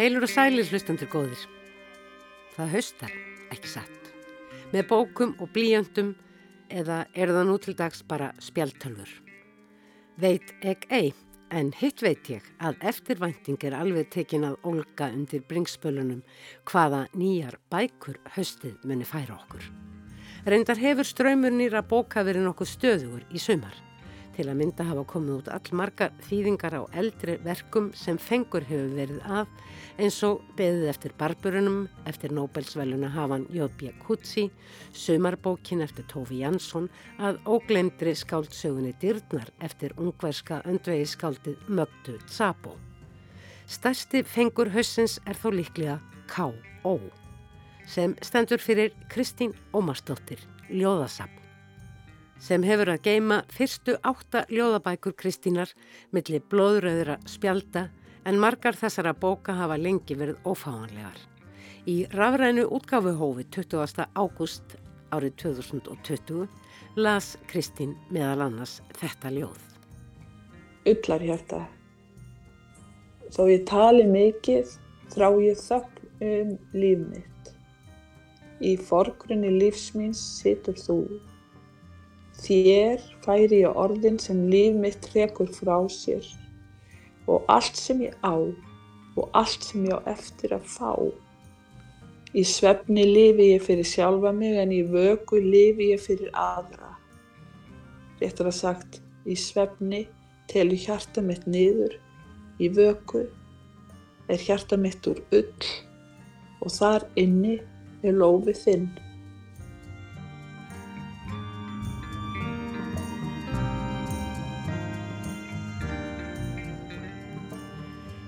Heilur og sælir hlustandur góðir. Það haustar, ekki satt. Með bókum og blíjöndum eða er það nú til dags bara spjaltölfur. Veit ekki ei, en hitt veit ég að eftirvænting er alveg tekin að olga undir bringspölunum hvaða nýjar bækur haustið muni færa okkur. Reyndar hefur ströymur nýra bóka verið nokkuð stöðugur í sumar. Til að mynda hafa komið út allmargar þýðingar á eldri verkum sem fengur hefur verið af eins og beðið eftir barburunum, eftir Nobelsvæluna hafan J.B. Kutsi, sumarbókin eftir Tófi Jansson, að óglemdri skáldsögunni Dyrnar eftir ungverska öndvegi skáldið Mögdu Tsabo. Stærsti fengur hausins er þó líklega K.O sem stendur fyrir Kristín Ómarsdóttir, Ljóðasapn, sem hefur að geima fyrstu átta ljóðabækur Kristínar millir blóðröðra spjalda en margar þessara bóka hafa lengi verið ófáanlegar. Í rafrænu útgáfuhófi 20. ágúst árið 2020 las Kristín meðal annars þetta ljóð. Ullar hjarta. Þó ég tali mikið, þrá ég þögn um líf mitt. Í forgrunni lífsmíns situr þú. Þér færi ég orðin sem líf mitt rekur frá sér og allt sem ég á og allt sem ég á eftir að fá. Í svefni lifi ég fyrir sjálfa mig en í vöku lifi ég fyrir aðra. Réttur að sagt, í svefni telur hjarta mitt niður, í vöku er hjarta mitt úr ull og þar inni er lófið þinn.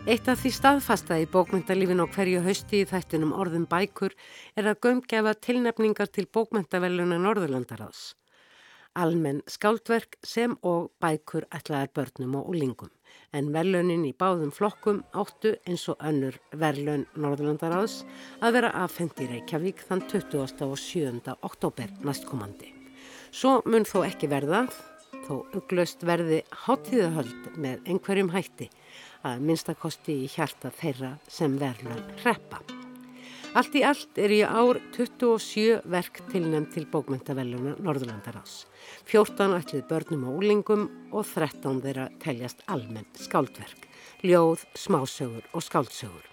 Eitt af því staðfasta í bókmyndalífin á hverju hausti í þættinum orðum bækur er að gömgefa tilnefningar til bókmyndaveluna Norðurlandaráðs. Almenn skáldverk sem og bækur ætlaðar börnum og úlingum en verlaunin í báðum flokkum áttu eins og önnur verlaun Norðurlandaráðs að vera aðfend í Reykjavík þann 20. og 7. oktober næstkomandi. Svo mun þó ekki verða, þó uglöst verði hátíðahöld með einhverjum hætti að minnstakosti í hjarta þeirra sem verlaun hreppa. Allt í allt er í ár 27 verk tilnæmt til bókmyndavelluna Norðurlandarás. 14 ætlið börnum og úlingum og 13 þeirra teljast almenn skáldverk, ljóð, smásögur og skáldsögur.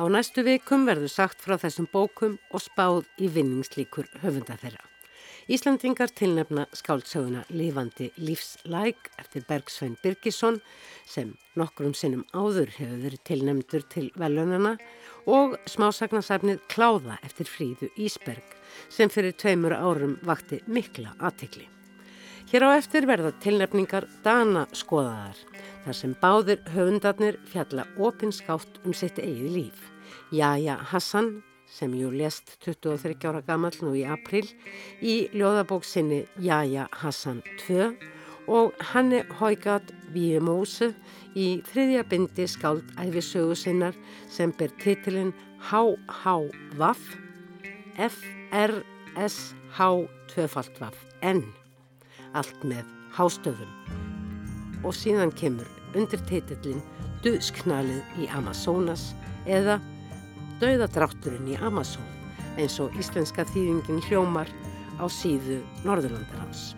Á næstu vikum verður sagt frá þessum bókum og spáð í vinningslíkur höfunda þeirra. Íslandingar tilnefna skáldsöguna Livandi lífslæk eftir Bergsvein Birgisson sem nokkrum sinnum áður hefur verið tilnefndur til velunana og smásagnasafnið Kláða eftir Fríðu Ísberg sem fyrir tveimur árum vakti mikla aðtikli. Hér á eftir verða tilnefningar Dana skoðaðar þar sem báðir höfundarnir fjalla opinskátt um sitt eigið líf. Jaja Hassan sem jú lest 23 ára gammal nú í april í ljóðabóksinni Jaja Hassan 2 og Hanne Haugat Víumóse í þriðja bindi skáld æfisögu sinnar sem ber titilinn H.H.V.A.F. F.R.S.H.2.N. Allt með hástöfum. Og síðan kemur undir titillin Duðsknalið í Amazonas eða Dauðadrátturinn í Amazon eins og íslenska þýðingin hljómar á síðu Norðurlandarhás.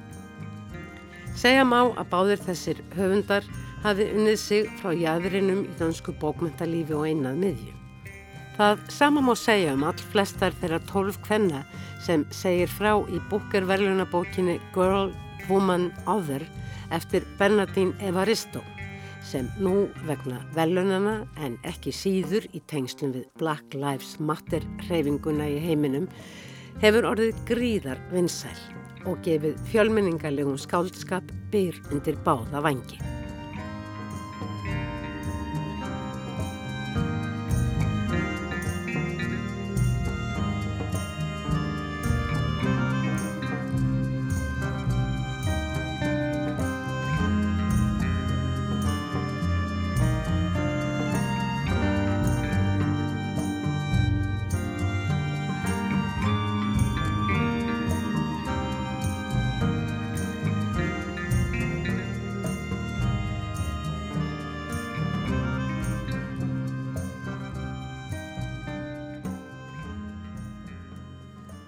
Segja má að báðir þessir höfundar hafi unnið sig frá jæðrinum í dansku bókmyndalífi og einað miðju. Það sama má segja um all flestar þeirra tólf kvenna sem segir frá í búkerverlunabókinni Girl, Woman, Other eftir Bernardine Evaristo sem nú vegna velunana en ekki síður í tengslum við Black Lives Matter hreyfinguna í heiminum hefur orðið gríðar vinsæl og gefið fjölmenningarlegum skáldskap byr undir báða vangi.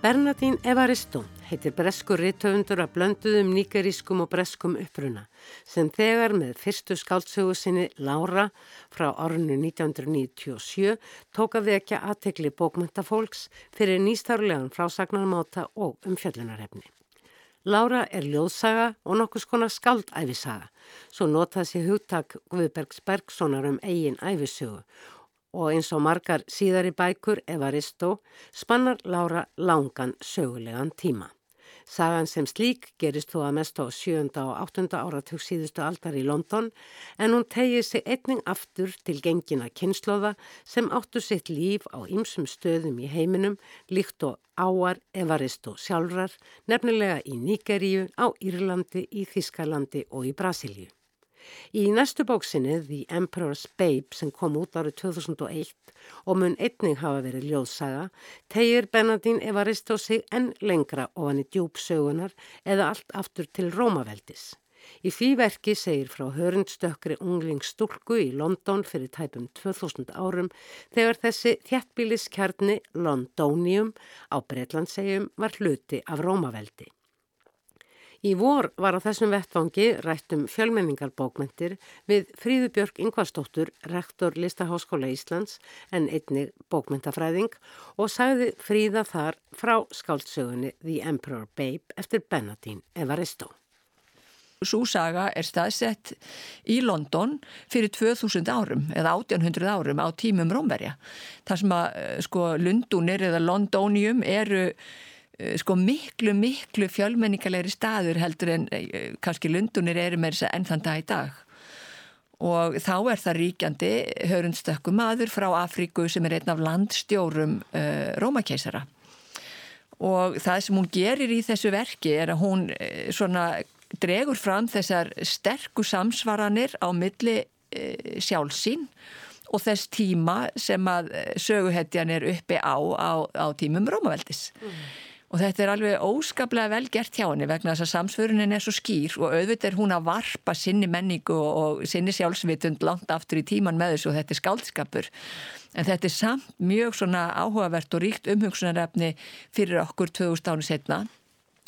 Bernadín Evaristo heitir breskur rittöfundur að blönduðum nýgerískum og breskum uppruna sem þegar með fyrstu skáltsögu sinni Laura frá ornu 1997 tók að vekja aðtekli bókmyndafólks fyrir nýstarlegan frásagnarmáta og umfjöllunarefni. Laura er ljóðsaga og nokkus konar skáldæfisaga, svo notað sér hugtak Guðbergs Bergsonar um eigin æfisögu og eins og margar síðari bækur Evaristo spannar Lára langan sögulegan tíma. Sagan sem slík gerist þó að mest á 7. og 8. áratug síðustu aldar í London en hún tegið sig einning aftur til gengina kynnslóða sem áttu sitt líf á ymsum stöðum í heiminum líkt og áar Evaristo sjálfrar, nefnilega í Níkeríu, á Írlandi, í Þískalandi og í Brasilíu. Í næstu bóksinni The Emperor's Babe sem kom út árið 2001 og mun einning hafa verið ljóðsaga tegir Benadín Evaristo sig enn lengra ofan í djúpsögunar eða allt aftur til Rómaveldis. Í því verki segir frá hörundstökkri unglingsstúlku í London fyrir tæpum 2000 árum þegar þessi þjættbíliskjarni Londonium á Breitlandsegjum var hluti af Rómaveldi. Í vor var á þessum vettfangi rættum fjölmenningarbókmentir við Fríðubjörg Ingvarsdóttur, rektor Listaháskóla Íslands en einni bókmentafræðing og sagði Fríða þar frá skáldsögunni The Emperor Babe eftir Benadín Evaristo. Súsaga er staðsett í London fyrir 2000 árum eða 1800 árum á tímum Rómverja. Það sem að eh, sko Lundunir eða Londonium eru sko miklu, miklu fjölmenningalegri staður heldur en eh, kannski Lundunir eru með þess að enn þann dag í dag. Og þá er það ríkjandi hörundstökkum aður frá Afríku sem er einn af landstjórum uh, Rómakeisara. Og það sem hún gerir í þessu verki er að hún uh, svona dregur fram þessar sterku samsvaranir á milli uh, sjálfsín og þess tíma sem að söguhetjan er uppi á á, á tímum Rómaveldis. Mm. Og þetta er alveg óskaplega vel gert hjá henni vegna þess að samsvörunin er svo skýr og auðvitað er hún að varpa sinni menningu og sinni sjálfsvitund langt aftur í tíman með þessu og þetta er skáldskapur. En þetta er samt mjög svona áhugavert og ríkt umhugsunarefni fyrir okkur 2000 ánu setna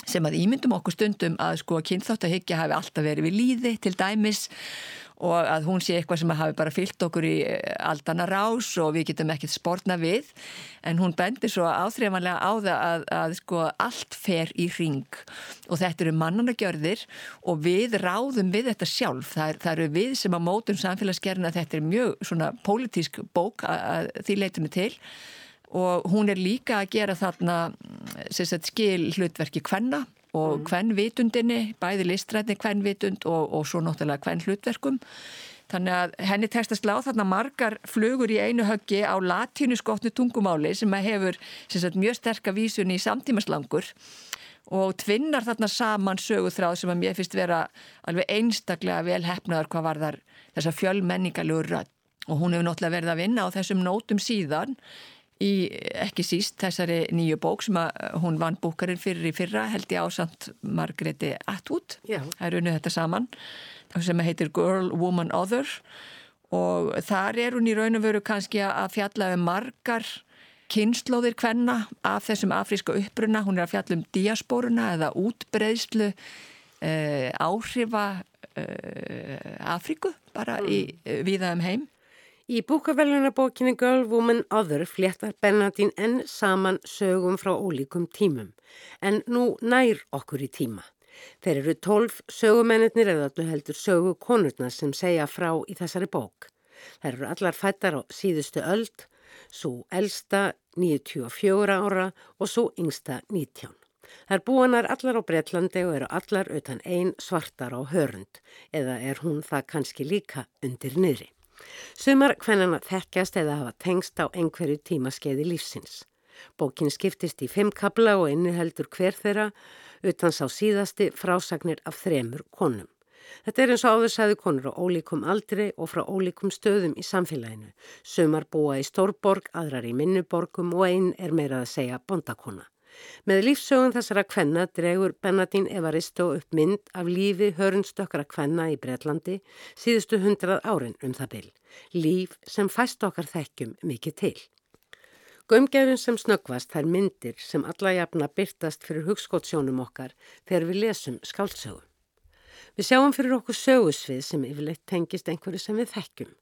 sem að ímyndum okkur stundum að sko að kynþáttahyggja hafi alltaf verið við líði til dæmis og að hún sé eitthvað sem hafi bara fyllt okkur í eh, aldana rás og við getum ekkert spórna við. En hún bendir svo áþreifanlega á það að, að sko allt fer í ring og þetta eru mannanagjörðir og við ráðum við þetta sjálf. Það, er, það eru við sem að mótum samfélagsgerðina þetta er mjög svona pólitísk bók að, að því leitunum til. Og hún er líka að gera þarna sagt, skil hlutverki hvenna og mm. vitundinni, bæði listrætni hvern vitund og, og svo náttúrulega hvern hlutverkum. Þannig að henni tekst að slá þarna margar flugur í einu höggi á latínu skotnu tungumáli sem hefur sem sagt, mjög sterka vísun í samtímaslangur og tvinnar þarna saman söguþráð sem að mér finnst vera alveg einstaklega vel hefnaður hvað var þar þessa fjölmenningalögur rödd og hún hefur náttúrulega verið að vinna á þessum nótum síðan í ekki síst þessari nýju bók sem að uh, hún vann búkarinn fyrir í fyrra held ég ásand Margreti Atwood. Það er unnið þetta saman sem heitir Girl, Woman, Other. Og þar er hún í raun og veru kannski að fjalla um margar kynnslóðir hvenna af þessum afríska uppbruna, hún er að fjalla um diasporuna eða útbreyðslu eh, áhrifa eh, Afríku bara mm. í, viða um heim Í búkavelunabókinni Girl, Woman, Other fléttar Bernadín enn saman sögum frá ólíkum tímum, en nú nær okkur í tíma. Þeir eru tólf sögumennir eða allir heldur sögu konurna sem segja frá í þessari bók. Þeir eru allar fættar á síðustu öld, svo elsta 94 ára og svo yngsta 19. Það er búanar allar á Breitlandi og eru allar utan einn svartar á hörund, eða er hún það kannski líka undir niðri. Sumar hvernana þekkjast eða hafa tengst á einhverju tímaskeiði lífsins. Bókin skiptist í fimm kabla og inniheldur hver þeirra utan sá síðasti frásagnir af þremur konum. Þetta er eins og áðursæðu konur á ólíkum aldri og frá ólíkum stöðum í samfélaginu. Sumar búa í stórborg, aðrar í minnuborgum og einn er meira að segja bondakona. Með lífsögun þessara kvenna dregur Bernadín Evaristo upp mynd af lífi hörnstökkara kvenna í Breitlandi síðustu hundrað árin um það byll. Líf sem fæst okkar þekkjum mikið til. Gömgefin sem snöggvast þær myndir sem alla jafna byrtast fyrir hugskottsjónum okkar þegar við lesum skáltsögu. Við sjáum fyrir okkur sögusvið sem yfirleitt tengist einhverju sem við þekkjum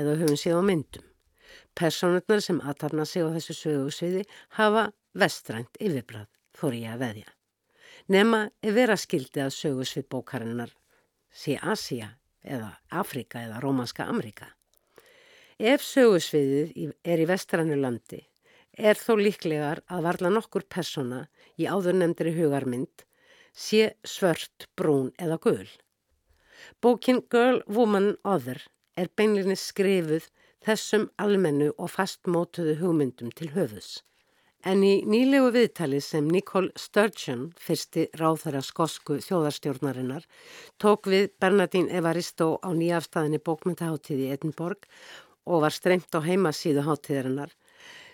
eða höfum séð á myndum. Personurnar sem aðtarna sig á þessu sögusviði hafa vestrænt yfirbrað, þóri ég að veðja. Nema er vera skildi að sögusvið bókarinnar sé Asia eða Afrika eða Rómanska Amerika. Ef sögusviðið er í vestrænu landi er þó líklegar að varla nokkur persona í áðurnemndri hugarmynd sé svört, brún eða gul. Bókin Girl, Woman, Other er beinlinni skrifuð þessum almennu og fastmótuðu hugmyndum til höfus. En í nýlegu viðtali sem Nicole Sturgeon, fyrsti ráðara skosku þjóðarstjórnarinnar, tók við Bernardín Evaristo á nýjafstæðinni bókmyndaháttíði Edinborg og var streymt á heimasíðu háttíðarinnar,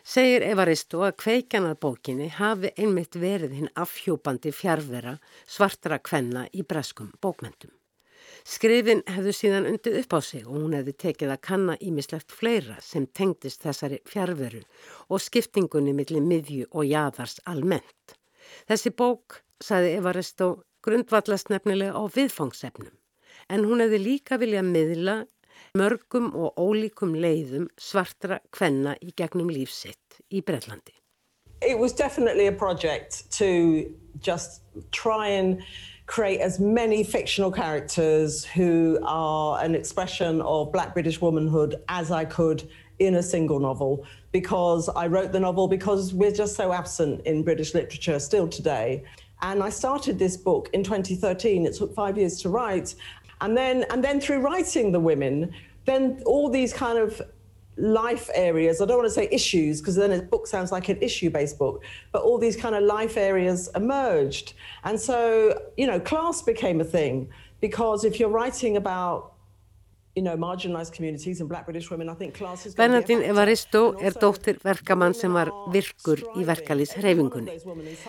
segir Evaristo að kveikjanar bókinni hafi einmitt verið hinn afhjópandi fjárvera svartara kvenna í breskum bókmentum. Skrifin hefðu síðan undið upp á sig og hún hefði tekið að kanna ímislegt fleira sem tengdist þessari fjárveru og skiptingunni millir miðju og jæðars almennt. Þessi bók, sagði Evaristo, grundvallast nefnilega á viðfangsefnum en hún hefði líka viljað miðla mörgum og ólíkum leiðum svartra kvenna í gegnum lífsitt í Brellandi. It was definitely a project to just try and create as many fictional characters who are an expression of black British womanhood as I could in a single novel because I wrote the novel because we're just so absent in British literature still today. And I started this book in 2013. It took five years to write. And then, and then through writing the women, then all these kind of life areas, I don't want to say issues because then a book sounds like an issue based book, but all these kind of life areas emerged. And so, you know, class became a thing because if you're writing about Bernardín Evaristo er dóttir verkamann sem var virkur í verkalýsreifingunni.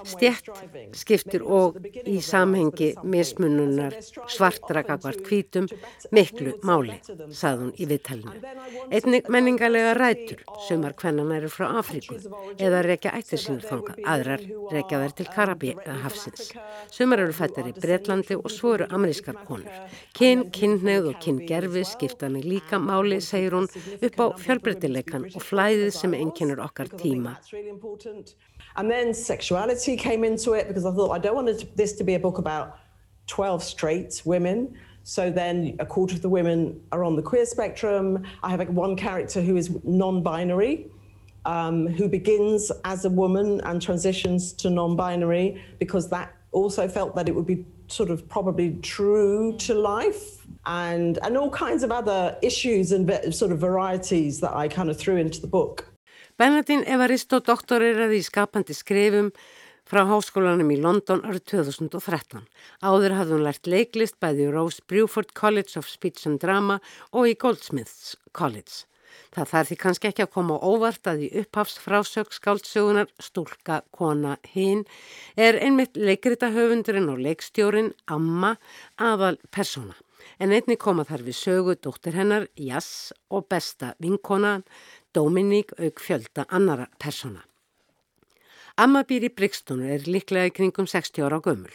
Stjætt skiptir og í samhengi mismununar svartrakakvart kvítum miklu máli, sað hún í viðtalinu. Einnig menningalega rætur, sumar hvennan eru frá Afríku eða rekja ættir sínur þanga, aðrar rekja þær til Karabíhafsins. Sumar eru fættar í Breitlandi og svo eru amerískar konur. Kinn, kinnneið og kinngerfis skipta mig líka máli, segir hún, upp á fjölbreytileikan og flæðið sem okkar tíma. And then sexuality came into it because I thought I don't want this to be a book about 12 straight women. So then a quarter of the women are on the queer spectrum. I have one character who is non-binary. Um, who begins as a woman and transitions to non-binary because that also felt that it would be sort of probably true to life and, and all kinds of other issues and sort of varieties that I kind of threw into the book. Bernardín Evaristo doktoreraði í skapandi skrifum frá háskólanum í London árið 2013. Áður hafði hún lært leiklist bæði í Rose Bruford College of Speech and Drama og í Goldsmiths College. Það þarf því kannski ekki að koma óvart að í upphafs frásög skáldsögunar Stúlka, kona, hinn er einmitt leikrita höfundurinn og leikstjórin Amma aðal persóna en einni koma þar við sögu dóttir hennar, Jass og besta vinkonan, Dominík auk fjölda annara persona. Amma býr í Brygstonu er liklega í kringum 60 ára á gömul.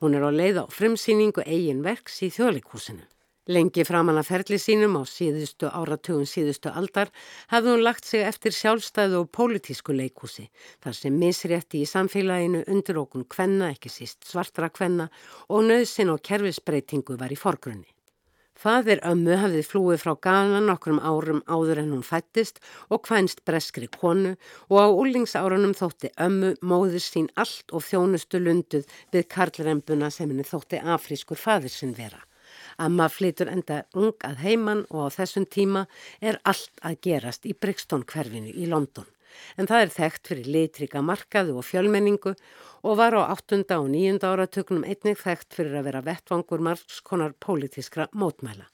Hún er á leið á frumsýningu eigin verks í þjóðleikúsinu. Lengi framann að ferli sínum á síðustu áratugum síðustu aldar hafði hún lagt sig eftir sjálfstæðu og pólitísku leikúsi þar sem misrétti í samfélaginu undir okkur kvenna, ekki síst svartra kvenna og nöðsin og kerfisbreytingu var í forgrunni. Fadir ömmu hafði flúið frá Ghana nokkrum árum áður en hún fættist og kvænst breskri konu og á úlingsárunum þótti ömmu móður sín allt og þjónustu lunduð við karlrempuna sem henni þótti afrískur fadir sinn vera. Amma flytur enda ung að heiman og á þessum tíma er allt að gerast í Brixton hverfinu í London en það er þekkt fyrir litrika markaðu og fjölmenningu og var á 8. og 9. áratöknum einnig þekkt fyrir að vera vettvangur margskonar pólitískra mótmæla.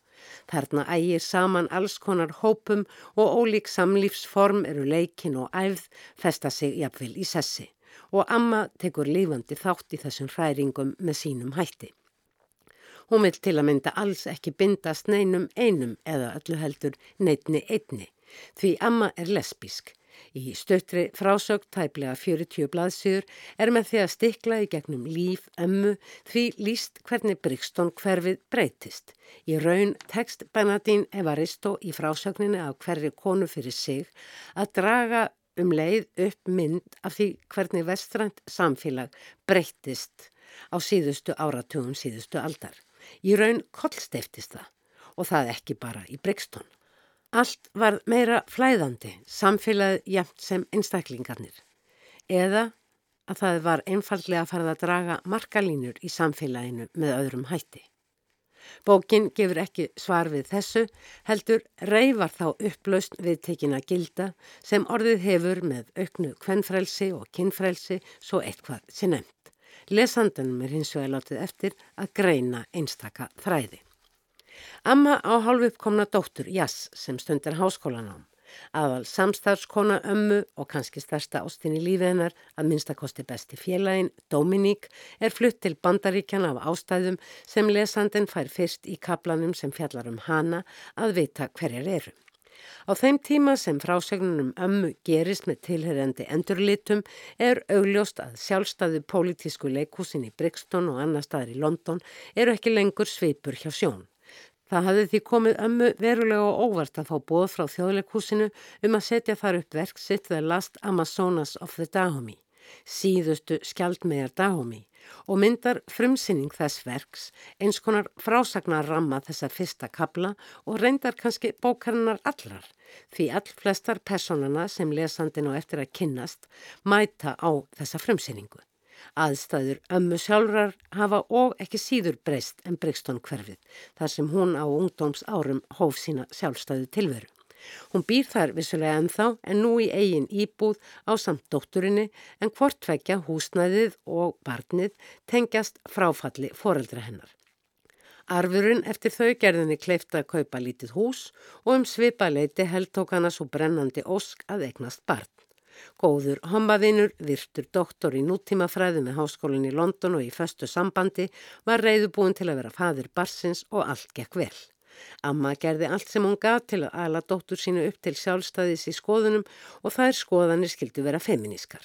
Þarna ægir saman alls konar hópum og ólík samlífsform eru leikin og æfð festa sig jafnvel í sessi og Amma tekur lífandi þátt í þessum hræringum með sínum hætti. Hún vil til að mynda alls ekki bindast neinum einum eða öllu heldur neitni einni því Amma er lesbísk Í stöttri frásögt tæplega 40 blaðsýður er með því að stikla í gegnum líf, ömmu, því líst hvernig Brixton hverfið breytist. Í raun tekst Benadín Evaristo í frásögninni af hverju konu fyrir sig að draga um leið upp mynd af því hvernig vestrænt samfélag breytist á síðustu áratugum síðustu aldar. Í raun kollsteftist það og það ekki bara í Brixton. Allt var meira flæðandi, samfélagið jæmt sem einstaklingarnir. Eða að það var einfallega að fara að draga markalínur í samfélaginu með öðrum hætti. Bókin gefur ekki svar við þessu, heldur reyfar þá upplaust við tekina gilda sem orðið hefur með auknu kvennfrelsi og kinnfrelsi svo eitthvað sé nefnt. Lesandunum er hins vegar látið eftir að greina einstaka þræði. Amma á hálfuppkomna dóttur Jass sem stundir háskólanám. Aðal samstarfskona ömmu og kannski stærsta ástin í lífið hennar að minnstakosti besti félagin, Dominík, er flutt til bandaríkjana af ástæðum sem lesandin fær fyrst í kaplanum sem fjallar um hana að vita hverjar eru. Á þeim tíma sem frásögnunum ömmu gerist með tilherrendi endurlitum er augljóst að sjálfstæðu pólitísku leikúsin í Brixton og annar staðar í London eru ekki lengur svipur hjá sjón. Það hafði því komið ömmu verulega og óvart að fá bóð frá þjóðleikúsinu um að setja þar upp verk sitt The Last Amazonas of the Dahomey, síðustu skjaldmegar Dahomey og myndar frumsinning þess verks eins konar frásagnar ramma þessar fyrsta kabla og reyndar kannski bókarinnar allar því all flestar personana sem lesandin á eftir að kynnast mæta á þessa frumsinningu. Aðstæður ömmu sjálfrar hafa og ekki síður breyst en Brixton hverfið þar sem hún á ungdóms árum hóf sína sjálfstæðu tilveru. Hún býr þar vissulega ennþá en nú í eigin íbúð á samt dótturinni en hvort vekja húsnæðið og barnið tengjast fráfalli foreldra hennar. Arfurinn eftir þau gerðinni kleifta að kaupa lítið hús og um svipa leiti held tók hana svo brennandi ósk að eignast barn. Góður hombaðinur, virtur doktor í nútímafræðu með háskólinn í London og í föstu sambandi var reyðubúin til að vera fadir barsins og allt gekk vel. Amma gerði allt sem hún gaf til að ala dóttur sínu upp til sjálfstæðis í skoðunum og þær skoðanir skildu vera feminískar.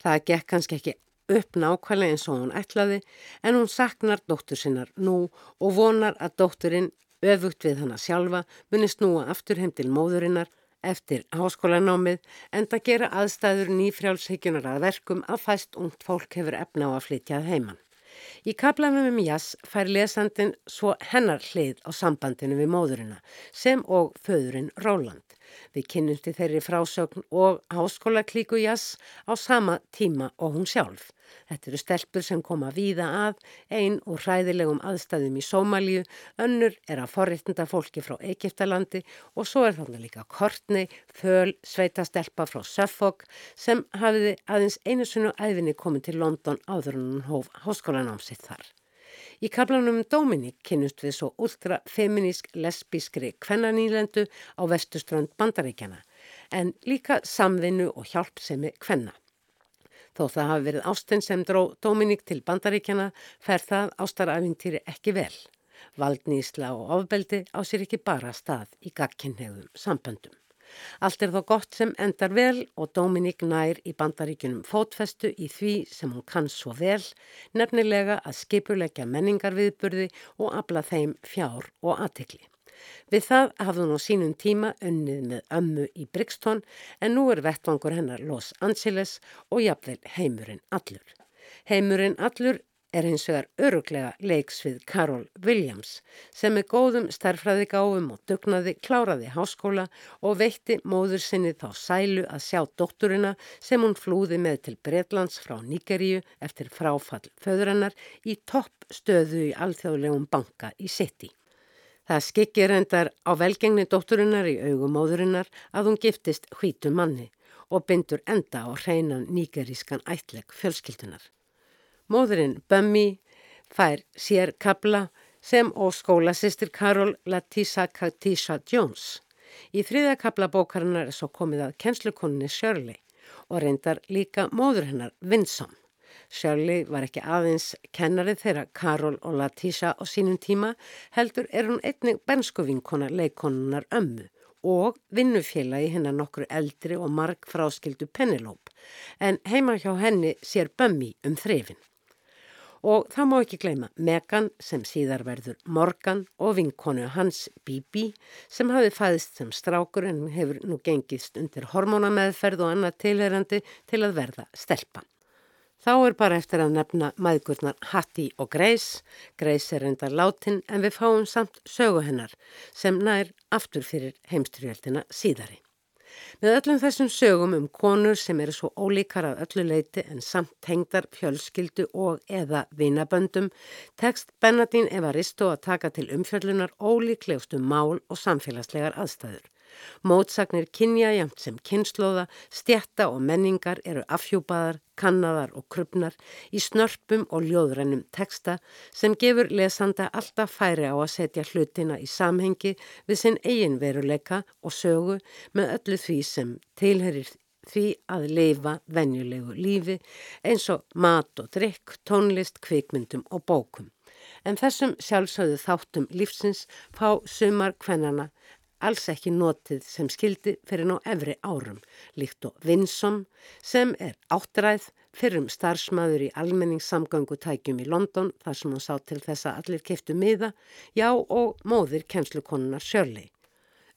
Það gekk kannski ekki upp nákvæmlega eins og hún ætlaði en hún saknar dóttur sinnar nú og vonar að dótturinn öfugt við hana sjálfa muni snúa aftur heim til móðurinnar eftir háskólanámið en það gera aðstæður nýfrjálshyggjunar að verkum að fæst ungt fólk hefur efna á að flytjað heimann. Í kaplanum um Jass fær lesandin svo hennar hlið á sambandinu við móðurina sem og föðurinn Róland. Við kynnumst í þeirri frásögn og háskóla klíku Jass á sama tíma og hún sjálf. Þetta eru stelpur sem koma víða að, einn úr hræðilegum aðstæðum í Sómalíu, önnur er að forréttinda fólki frá Egiptalandi og svo er þannig líka Kortnei, föl, sveitastelpa frá Suffolk sem hafiði aðeins einu sunnu æfinni komið til London áður en hún hóf háskólanámsitt þar. Í kaplanum Dominik kynnust við svo ultrafeminísk lesbískri kvennanýlendu á vestuströnd bandaríkjana en líka samvinnu og hjálpsemi kvenna. Þó það hafi verið ástinn sem dró Dominík til bandaríkjana fer það ástaræfintýri ekki vel. Valdnýsla og ofbeldi á sér ekki bara stað í gagkinnhegðum samböndum. Allt er þó gott sem endar vel og Dominík nær í bandaríkunum fótfestu í því sem hún kann svo vel, nefnilega að skipulegja menningarviðburði og abla þeim fjár og aðtikli. Við það hafði hún á sínum tíma unnið með ömmu í Brixton en nú er vettvangur hennar Los Angeles og jafnvel heimurinn allur. Heimurinn allur er hins vegar öruglega leiks við Carol Williams sem með góðum starfræði gáfum og dugnaði kláraði háskóla og veitti móður sinni þá sælu að sjá dótturina sem hún flúði með til Breitlands frá Níkeríu eftir fráfall föðurinnar í topp stöðu í alþjóðlegum banka í City. Það skikir endar á velgengni dótturinnar í augumóðurinnar að hún giftist hvítu manni og bindur enda á hreinan nýgerískan ætleg fjölskyldunar. Móðurinn Bummi fær sér kabla sem og skólasistir Karol Latisa Katisha Jones. Í þriða kabla bókarinnar er svo komið að kennslukoninni Shirley og reyndar líka móður hennar Vinsom. Shirley var ekki aðeins kennarið þeirra Karol og Latísa á sínum tíma heldur er hún einnig benskuvinkona leikonunar ömmu og vinnufélagi hennar nokkru eldri og marg fráskildu Penelope en heima hjá henni sér Bummi um þrefin. Og það má ekki gleyma Megan sem síðar verður Morgan og vinkonu hans Bibi sem hafi fæðist sem strákur en hefur nú gengist undir hormónameðferð og annað tilherandi til að verða stelpa. Þá er bara eftir að nefna maðgurnar Hattie og Grace. Grace er enda látin en við fáum samt sögu hennar sem nær aftur fyrir heimstyrjöldina síðari. Með öllum þessum sögum um konur sem eru svo ólíkar af öllu leiti en samt tengdar fjölskyldu og eða vinaböndum tekst Bernadín Evaristo að taka til umfjöllunar ólíklegustu mál og samfélagslegar aðstæður. Mótsagnir kynja jæmt sem kynnslóða, stjætta og menningar eru afhjúpaðar, kannadar og krupnar í snörpum og ljóðrennum teksta sem gefur lesanda alltaf færi á að setja hlutina í samhengi við sinn eigin veruleika og sögu með öllu því sem tilherir því að leifa venjulegu lífi eins og mat og drikk, tónlist, kvikmyndum og bókum. En þessum sjálfsögðu þáttum lífsins fá sumar kvennana alls ekki notið sem skildi fyrir ná efri árum, líkt og Vinsom sem er áttræð fyrir um starfsmæður í almenningssamgöngutækjum í London þar sem hún sá til þess að allir keftu miða, já og móðir kennslukonunar Shirley.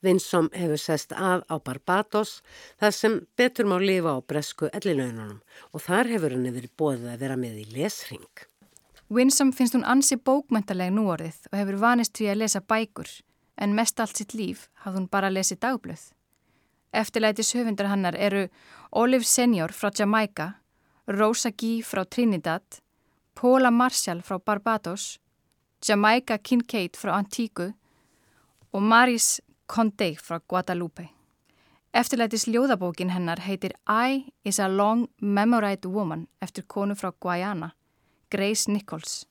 Vinsom hefur sest að á Barbados þar sem betur má lifa á bresku ellilaununum og þar hefur henni verið bóðið að vera með í lesring. Vinsom finnst hún ansi bókmæntaleg núorðið og hefur vanist við að lesa bækur en mest allt sitt líf hafði hún bara lesið dagblöð. Eftirlætis höfundar hannar eru Olive Senior frá Jamaica, Rosa Gee frá Trinidad, Paula Marshall frá Barbados, Jamaica Kincaid frá Antíku og Maris Condé frá Guadalupe. Eftirlætis ljóðabókin hennar heitir I is a long memorite woman eftir konu frá Guayana, Grace Nichols.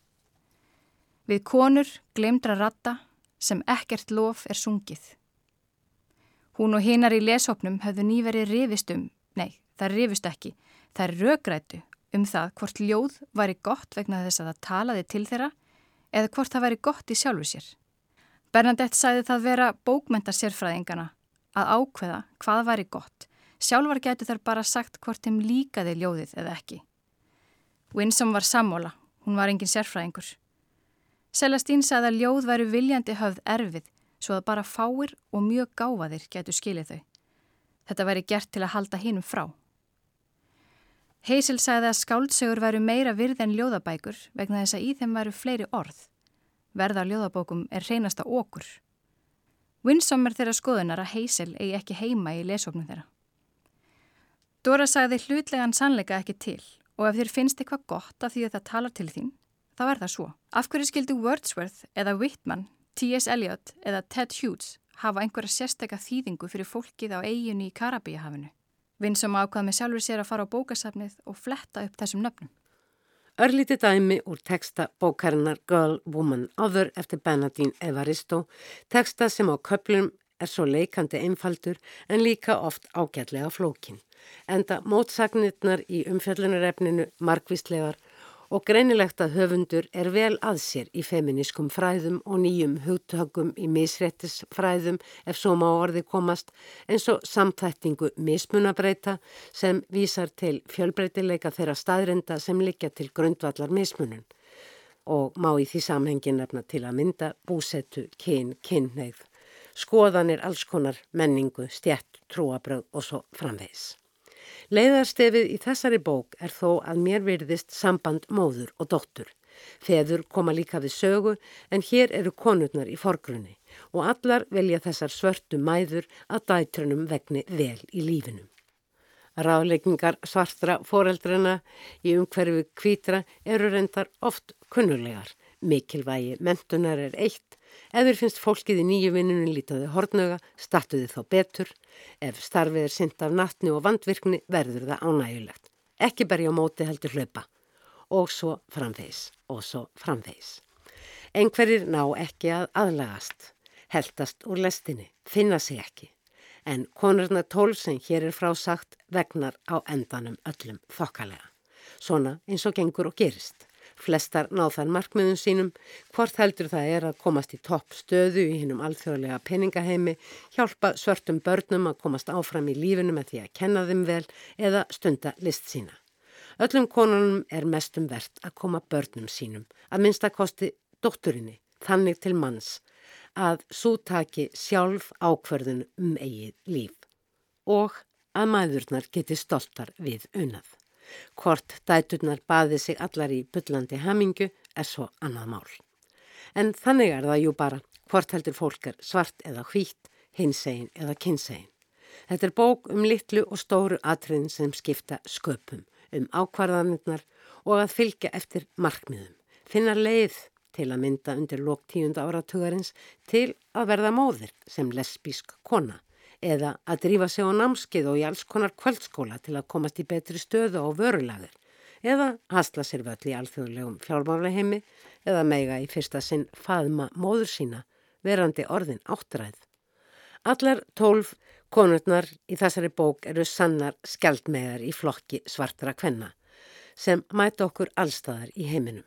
Við konur glemdra ratta sem ekkert lof er sungið. Hún og hinar í leshopnum höfðu nýverið rifist um, nei, það rifist ekki, það rögrætu um það hvort ljóð væri gott vegna þess að það talaði til þeirra eða hvort það væri gott í sjálfu sér. Bernadette sæði það vera bókmenta sérfræðingana að ákveða hvað væri gott. Sjálfar getur þar bara sagt hvort þeim líkaði ljóðið eða ekki. Winsome var sammóla, hún var engin sérfræðingur. Celestín sagði að ljóð væri viljandi höfð erfið svo að bara fáir og mjög gáfaðir getur skilið þau. Þetta væri gert til að halda hinnum frá. Heysel sagði að skáldsögur væru meira virð en ljóðabækur vegna þess að í þeim væru fleiri orð. Verða á ljóðabókum er reynasta okkur. Winsome er þeirra skoðunar að Heysel eigi ekki heima í lesóknum þeirra. Dora sagði hlutlegan sannleika ekki til og ef þér finnst eitthvað gott af því að það talar til þín, þá er það svo. Af hverju skildu Wordsworth eða Whitman, T.S. Eliot eða Ted Hughes hafa einhverja sérstakka þýðingu fyrir fólkið á eiginu í Karabíahafinu? Vinn sem ákvað með sjálfur sér að fara á bókasafnið og fletta upp þessum nöfnum. Örlíti dæmi úr teksta bókarinnar Girl, Woman, Other eftir Bernadine Evaristo, teksta sem á köplum er svo leikandi einfaldur en líka oft ágætlega flókin. Enda mótsagnirnar í umfjöllunarefninu margvíslegar og greinilegt að höfundur er vel að sér í feminískum fræðum og nýjum hugtökum í misréttisfræðum ef svo má orði komast eins og samþættingu mismunabreita sem vísar til fjölbreytileika þeirra staðrinda sem liggja til grundvallar mismunun og má í því samhengi nefna til að mynda búsettu, kyn, kynneigð, skoðanir alls konar menningu, stjætt, trúabröð og svo framvegs. Leiðarstefið í þessari bók er þó að mér virðist samband móður og dóttur. Feður koma líka við sögu en hér eru konurnar í forgrunni og allar velja þessar svörtu mæður að dætrunum vegni vel í lífinum. Ráðleikingar svartra foreldrana í umhverfi kvítra eru reyndar oft kunnulegar. Mikilvægi mentunar er eitt Ef þér finnst fólkið í nýju vinnunum lítaði hortnöga, startuði þá betur. Ef starfið er synd af nattni og vandvirkni verður það ánægulegt. Ekki berja á móti heldur hlaupa. Og svo framvegs, og svo framvegs. Engverir ná ekki að aðlagast, heldast úr lestinni, finna sig ekki. En konurna tól sem hér er frásagt vegnar á endanum öllum þokkalega. Svona eins og gengur og gerist. Flestar náð þar markmiðum sínum, hvort heldur það er að komast í topp stöðu í hinnum alþjóðlega peningaheimi, hjálpa svörtum börnum að komast áfram í lífinu með því að kenna þeim vel eða stunda list sína. Öllum konunum er mestum verðt að koma börnum sínum, að minnstakosti dótturinni, þannig til manns, að svo taki sjálf ákverðun um eigið líf og að maðurnar geti stoltar við unnað. Hvort dæturnar baði sig allar í byllandi hamingu er svo annað mál. En þannig er það jú bara hvort heldur fólk er svart eða hvít, hinsegin eða kynsegin. Þetta er bók um litlu og stóru atriðin sem skipta sköpum, um ákvarðanirnar og að fylgja eftir markmiðum. Finna leið til að mynda undir lók tíunda áratugarins til að verða móðir sem lesbísk kona eða að drífa sig á námskið og í alls konar kvöldskóla til að komast í betri stöðu á vörulagur eða hasla sér völl í alþjóðlegum fjármálaheimi eða meiga í fyrsta sinn faðma móður sína verandi orðin áttræð. Allar tólf konurnar í þessari bók eru sannar skjaldmegar í flokki svartra kvenna sem mæta okkur allstaðar í heiminum.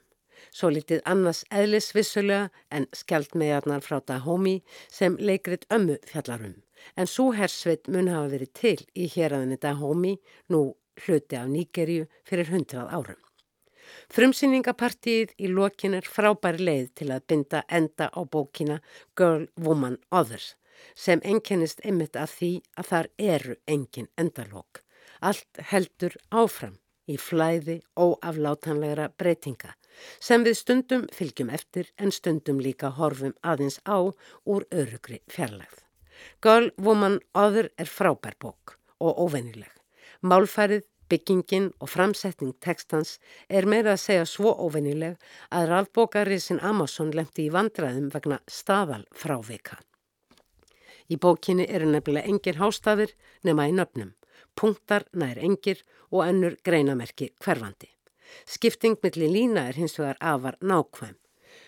Svo litið annars eðlisvissulega en skjaldmegarnar frá Dahomey sem leikrit ömmu fjallarum en svo hersveit mun hafa verið til í héræðinni Dahomey, nú hluti af Nýgerju, fyrir hundrað árum. Frumsýningapartíið í lokin er frábæri leið til að binda enda á bókina Girl, Woman, Others sem enkennist einmitt af því að þar eru engin endalók. Allt heldur áfram í flæði óaflátanlegra breytinga sem við stundum fylgjum eftir en stundum líka horfum aðeins á úr örugri fjarlægð. Girl, Woman, Other er frábær bók og óvennileg. Málfærið, byggingin og framsetning tekstans er meira að segja svo óvennileg að rafbókarísin Amazon lemti í vandraðum vegna staðal frávika. Í bókinni eru nefnilega engir hástafir nema í nöfnum, punktar nær engir og ennur greinamerki hverfandi. Skipting millir lína er hins vegar afar nákvæm.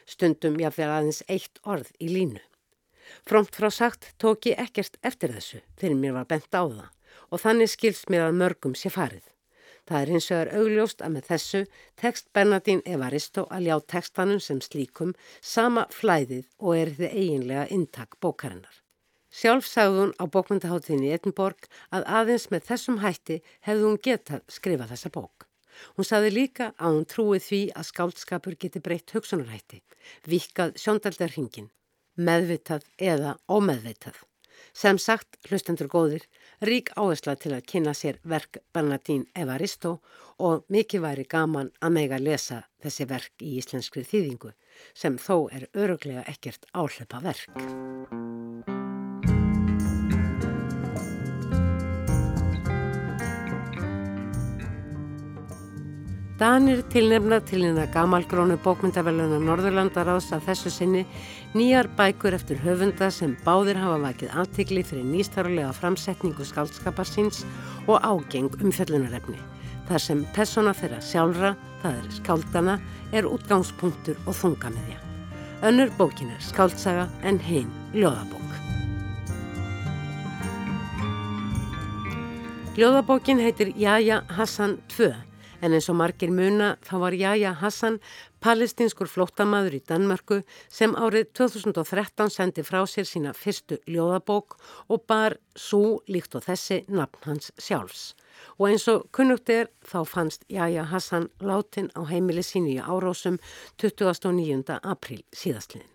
Stundum jáfnvegar aðeins eitt orð í línu. Fromt frá sagt tók ég ekkert eftir þessu fyrir mér var bent á það og þannig skilst mér að mörgum sé farið. Það er hins vegar augljóst að með þessu tekst Bernadín Evaristo að ljá tekstanum sem slíkum sama flæðið og er þið eiginlega intak bókarinnar. Sjálf sagði hún á bókmyndaháttinni Edinborg að aðeins með þessum hætti hefði hún getað skrifa þessa bók. Hún sagði líka að hún trúið því að skáldskapur geti breytt hugsunarhætti, vikað sjóndaldarhingin meðvitað eða ómeðvitað. Sem sagt, hlustendur góðir, rík áhersla til að kynna sér verk Bernadín Evaristo og mikið væri gaman að mega lesa þessi verk í íslenskri þýðingu sem þó er öruglega ekkert áhlaupa verk. Danir tilnefna til hérna gamalgrónu bókmyndaveluna Norðurlandaráðs af þessu sinni nýjar bækur eftir höfunda sem báðir hafa vakið aðtikli fyrir nýstarlega framsetningu skaldskapar síns og ágeng umfjöllunarefni. Þar sem persóna þeirra sjálfra, það er skáldana, er útgangspunktur og þungamiðja. Önnur bókin er skáldsaga en hinn ljóðabók. Ljóðabókin heitir Jaja Hassan 2 en eins og margir muna þá var Jaja Hassan palestinskur flóttamaður í Danmörku sem árið 2013 sendi frá sér sína fyrstu ljóðabók og bar svo líkt og þessi nafn hans sjálfs. Og eins og kunnugt er þá fannst Jaja Hassan látin á heimili sínu í árósum 29. april síðastliðin.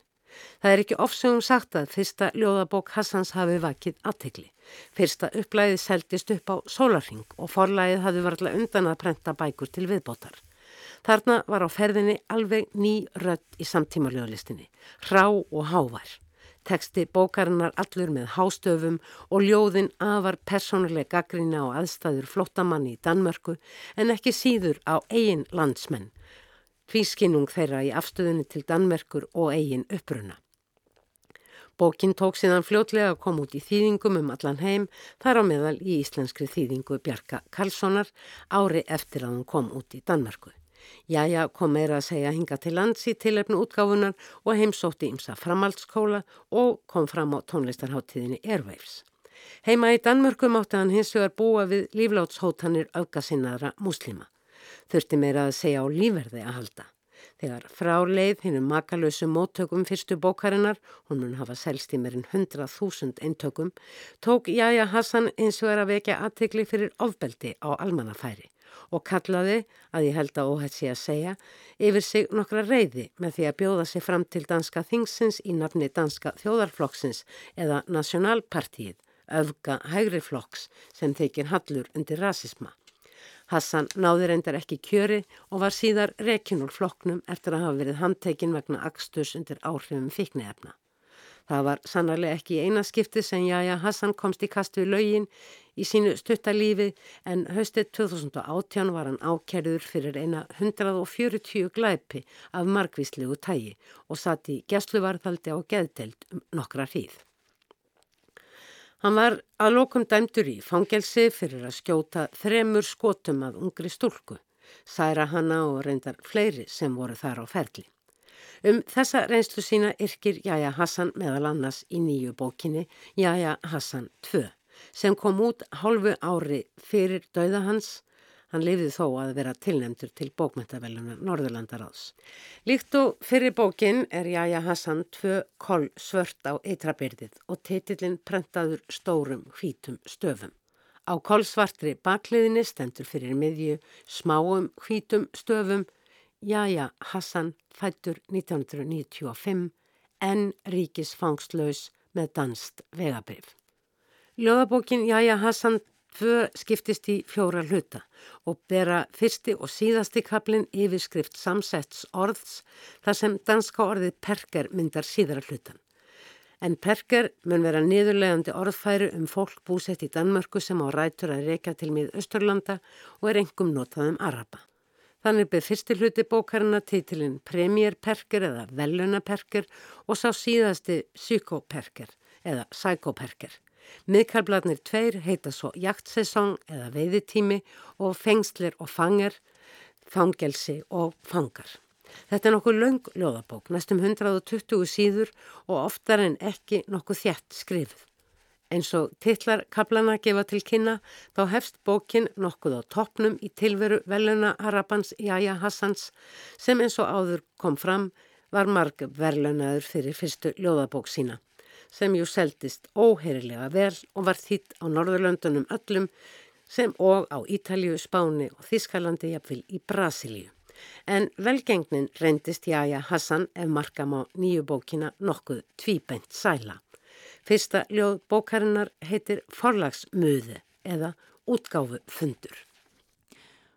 Það er ekki ofsögum sagt að fyrsta ljóðabók Hassans hafi vakið aðtegli. Fyrsta upplæðið seldist upp á sólarring og forlæðið hafi varlega undan að prenta bækur til viðbótar. Þarna var á ferðinni alveg ný rött í samtíma ljóðlistinni, hrá og hávær. Teksti bókarinnar allur með hástöfum og ljóðin afar persónuleg gaggrína og aðstæður flottamanni í Danmörku en ekki síður á eigin landsmenn tvískinnung þeirra í afstöðunni til Danmerkur og eigin uppruna. Bókin tók síðan fljótlega að koma út í þýðingum um allan heim, þar á meðal í íslenskri þýðingu Bjarka Karlssonar ári eftir að hún kom út í Danmörku. Jæja kom meira að segja hinga til lands í tilefnu útgáfunar og heimsótti ímsa framhaldsskóla og kom fram á tónlistarháttíðinni Airwaves. Heima í Danmörku mátti hann hins vegar búa við líflátshótanir aukasinnaðra muslima þurfti meira að segja á lífverði að halda. Þegar fráleið hinnum makalösu móttökum fyrstu bókarinnar, hún mun hafa selst í meirinn 100.000 eintökum, tók Jæja Hassan eins og er að vekja aðtikli fyrir ofbeldi á almannafæri og kallaði, að ég held að óhætt sé að segja, yfir sig nokkra reyði með því að bjóða sig fram til danska þingsins í nafni danska þjóðarflokksins eða Nationalpartíið, öfga hægriflokks sem þykir hallur undir rasisma. Hassan náði reyndar ekki kjöri og var síðar rekin úr flokknum eftir að hafa verið handtekinn vegna axtus undir áhrifum fiknefna. Það var sannarlega ekki eina skipti sem Jaja Hassan komst í kast við laugin í sínu stuttalífi en höstið 2018 var hann ákerður fyrir eina 140 glæpi af margvíslegu tægi og satt í gæsluvarðaldi á geðdelt um nokkra hríð. Hann var að lokum dæmdur í fangelsi fyrir að skjóta þremur skotum að ungri stúlku, særa hanna og reyndar fleiri sem voru þar á ferli. Um þessa reynslu sína yrkir Jaja Hassan meðal annars í nýju bókinni Jaja Hassan 2 sem kom út hálfu ári fyrir dauða hans Hann lifið þó að vera tilnemtur til bókmyndavellunar Norðurlandaráðs. Líkt og fyrir bókin er Jaja Hassan tvö koll svört á eitrabyrðið og titillin prentaður stórum hvítum stöfum. Á kollsvartri bakliðinni stendur fyrir miðju smáum hvítum stöfum Jaja Hassan fættur 1995 en ríkisfangslaus með danst vegabrif. Ljóðabókin Jaja Hassan Tvö skiptist í fjóra hluta og bera fyrsti og síðasti kaplinn yfirskrift samsetts orðs þar sem danska orðið perker myndar síðara hlutan. En perker mun vera niðurlegandi orðfæri um fólk búsett í Danmörku sem á rætur að reyka til mið Östurlanda og er engum notað um Araba. Þannig beð fyrsti hluti bókarina títilinn Premierperker eða Velunaperker og sá síðasti Psykoperker eða Psykoperker. Miðkarbladnir tveir heita svo jaktsesong eða veiðitími og fengslir og fangar, fangelsi og fangar. Þetta er nokkuð laung ljóðabók, næstum 120 síður og oftar en ekki nokkuð þjætt skrifið. Eins og titlar kaplana gefa til kynna þá hefst bókin nokkuð á toppnum í tilveru veluna Arabans Jaja Hassans sem eins og áður kom fram var marg verlunaður fyrir fyrstu ljóðabók sína sem jú seldist óheyrilega vel og var þýtt á Norðurlöndunum öllum sem og á Ítalju, Spáni og Þískalandi jafnvel í Brasilíu. En velgengnin reyndist Jaja Hassan ef markam á nýju bókina nokkuð tvíbent sæla. Fyrsta ljóð bókarinnar heitir Forlagsmöðu eða útgáfu fundur.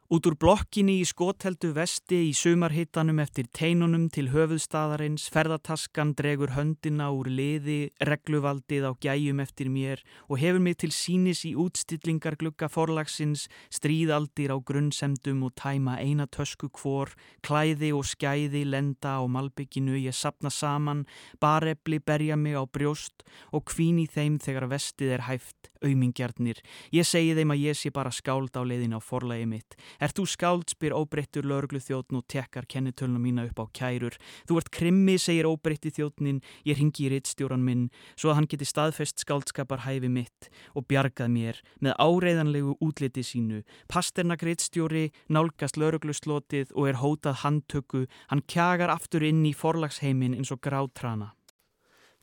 Út úr blokkinni í skotheldu vesti í sumarhittanum eftir teinunum til höfuðstaðarins, ferðataskan dregur höndina úr liði, regluvaldið á gæjum eftir mér og hefur mig til sínis í útstillingar glukka forlagsins, stríðaldir á grunnsemdum og tæma eina tösku kvor, klæði og skæði lenda á malbygginu, ég sapna saman, barefli berja mig á brjóst og kvín í þeim þegar vestið er hæft, aumingjarnir. Ég segi þeim að ég sé bara skáld á leiðin á forlagi mitt. Er þú skáld, spyr óbreyttur lörglu þjóttn og tekkar kennitölnum mína upp á kærur. Þú ert krimmi, segir óbreytti þjóttnin, ég ringi í rittstjóran minn, svo að hann geti staðfest skáldskapar hæfi mitt og bjargað mér með áreiðanlegu útliti sínu. Pasternak rittstjóri nálgast lörglu slotið og er hótað handtöku, hann kjagar aftur inn í forlagsheimin eins og grátrana.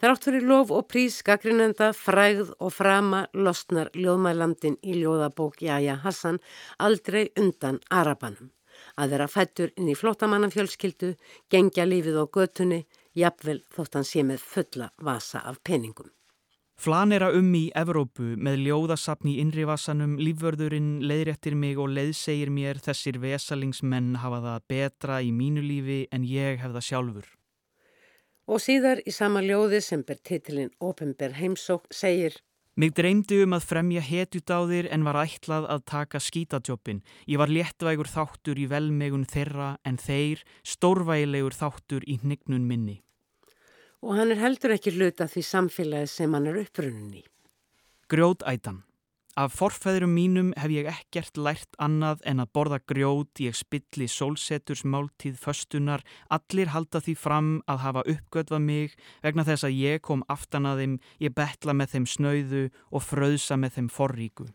Þrátt fyrir lof og prís gaggrinenda, fræð og frama losnar ljóðmælandin í ljóðabók Jaja Hassan aldrei undan Arabanum. Að vera fættur inn í flottamannafjölskyldu, gengja lífið á götunni, jafnvel þótt hann sé með fulla vasa af peningum. Flanera um í Evrópu með ljóðasapn í innrivasanum, lífvörðurinn leiðréttir mig og leiðsegir mér þessir vesalingsmenn hafa það betra í mínu lífi en ég hef það sjálfur. Og síðar í sama ljóði sem ber titilinn Openber heimsók segir Mig dreymdi um að fremja hetjudáðir en var ætlað að taka skítadjópin. Ég var léttvægur þáttur í velmegun þeirra en þeir stórvægilegur þáttur í hnignun minni. Og hann er heldur ekki hluta því samfélagi sem hann er upprunnin í. Grjótætan Af forfæðurum mínum hef ég ekkert lært annað en að borða grjót, ég spilli sólseturs máltíð föstunar, allir halda því fram að hafa uppgötvað mig vegna þess að ég kom aftan að þeim, ég betla með þeim snauðu og fröðsa með þeim forríku.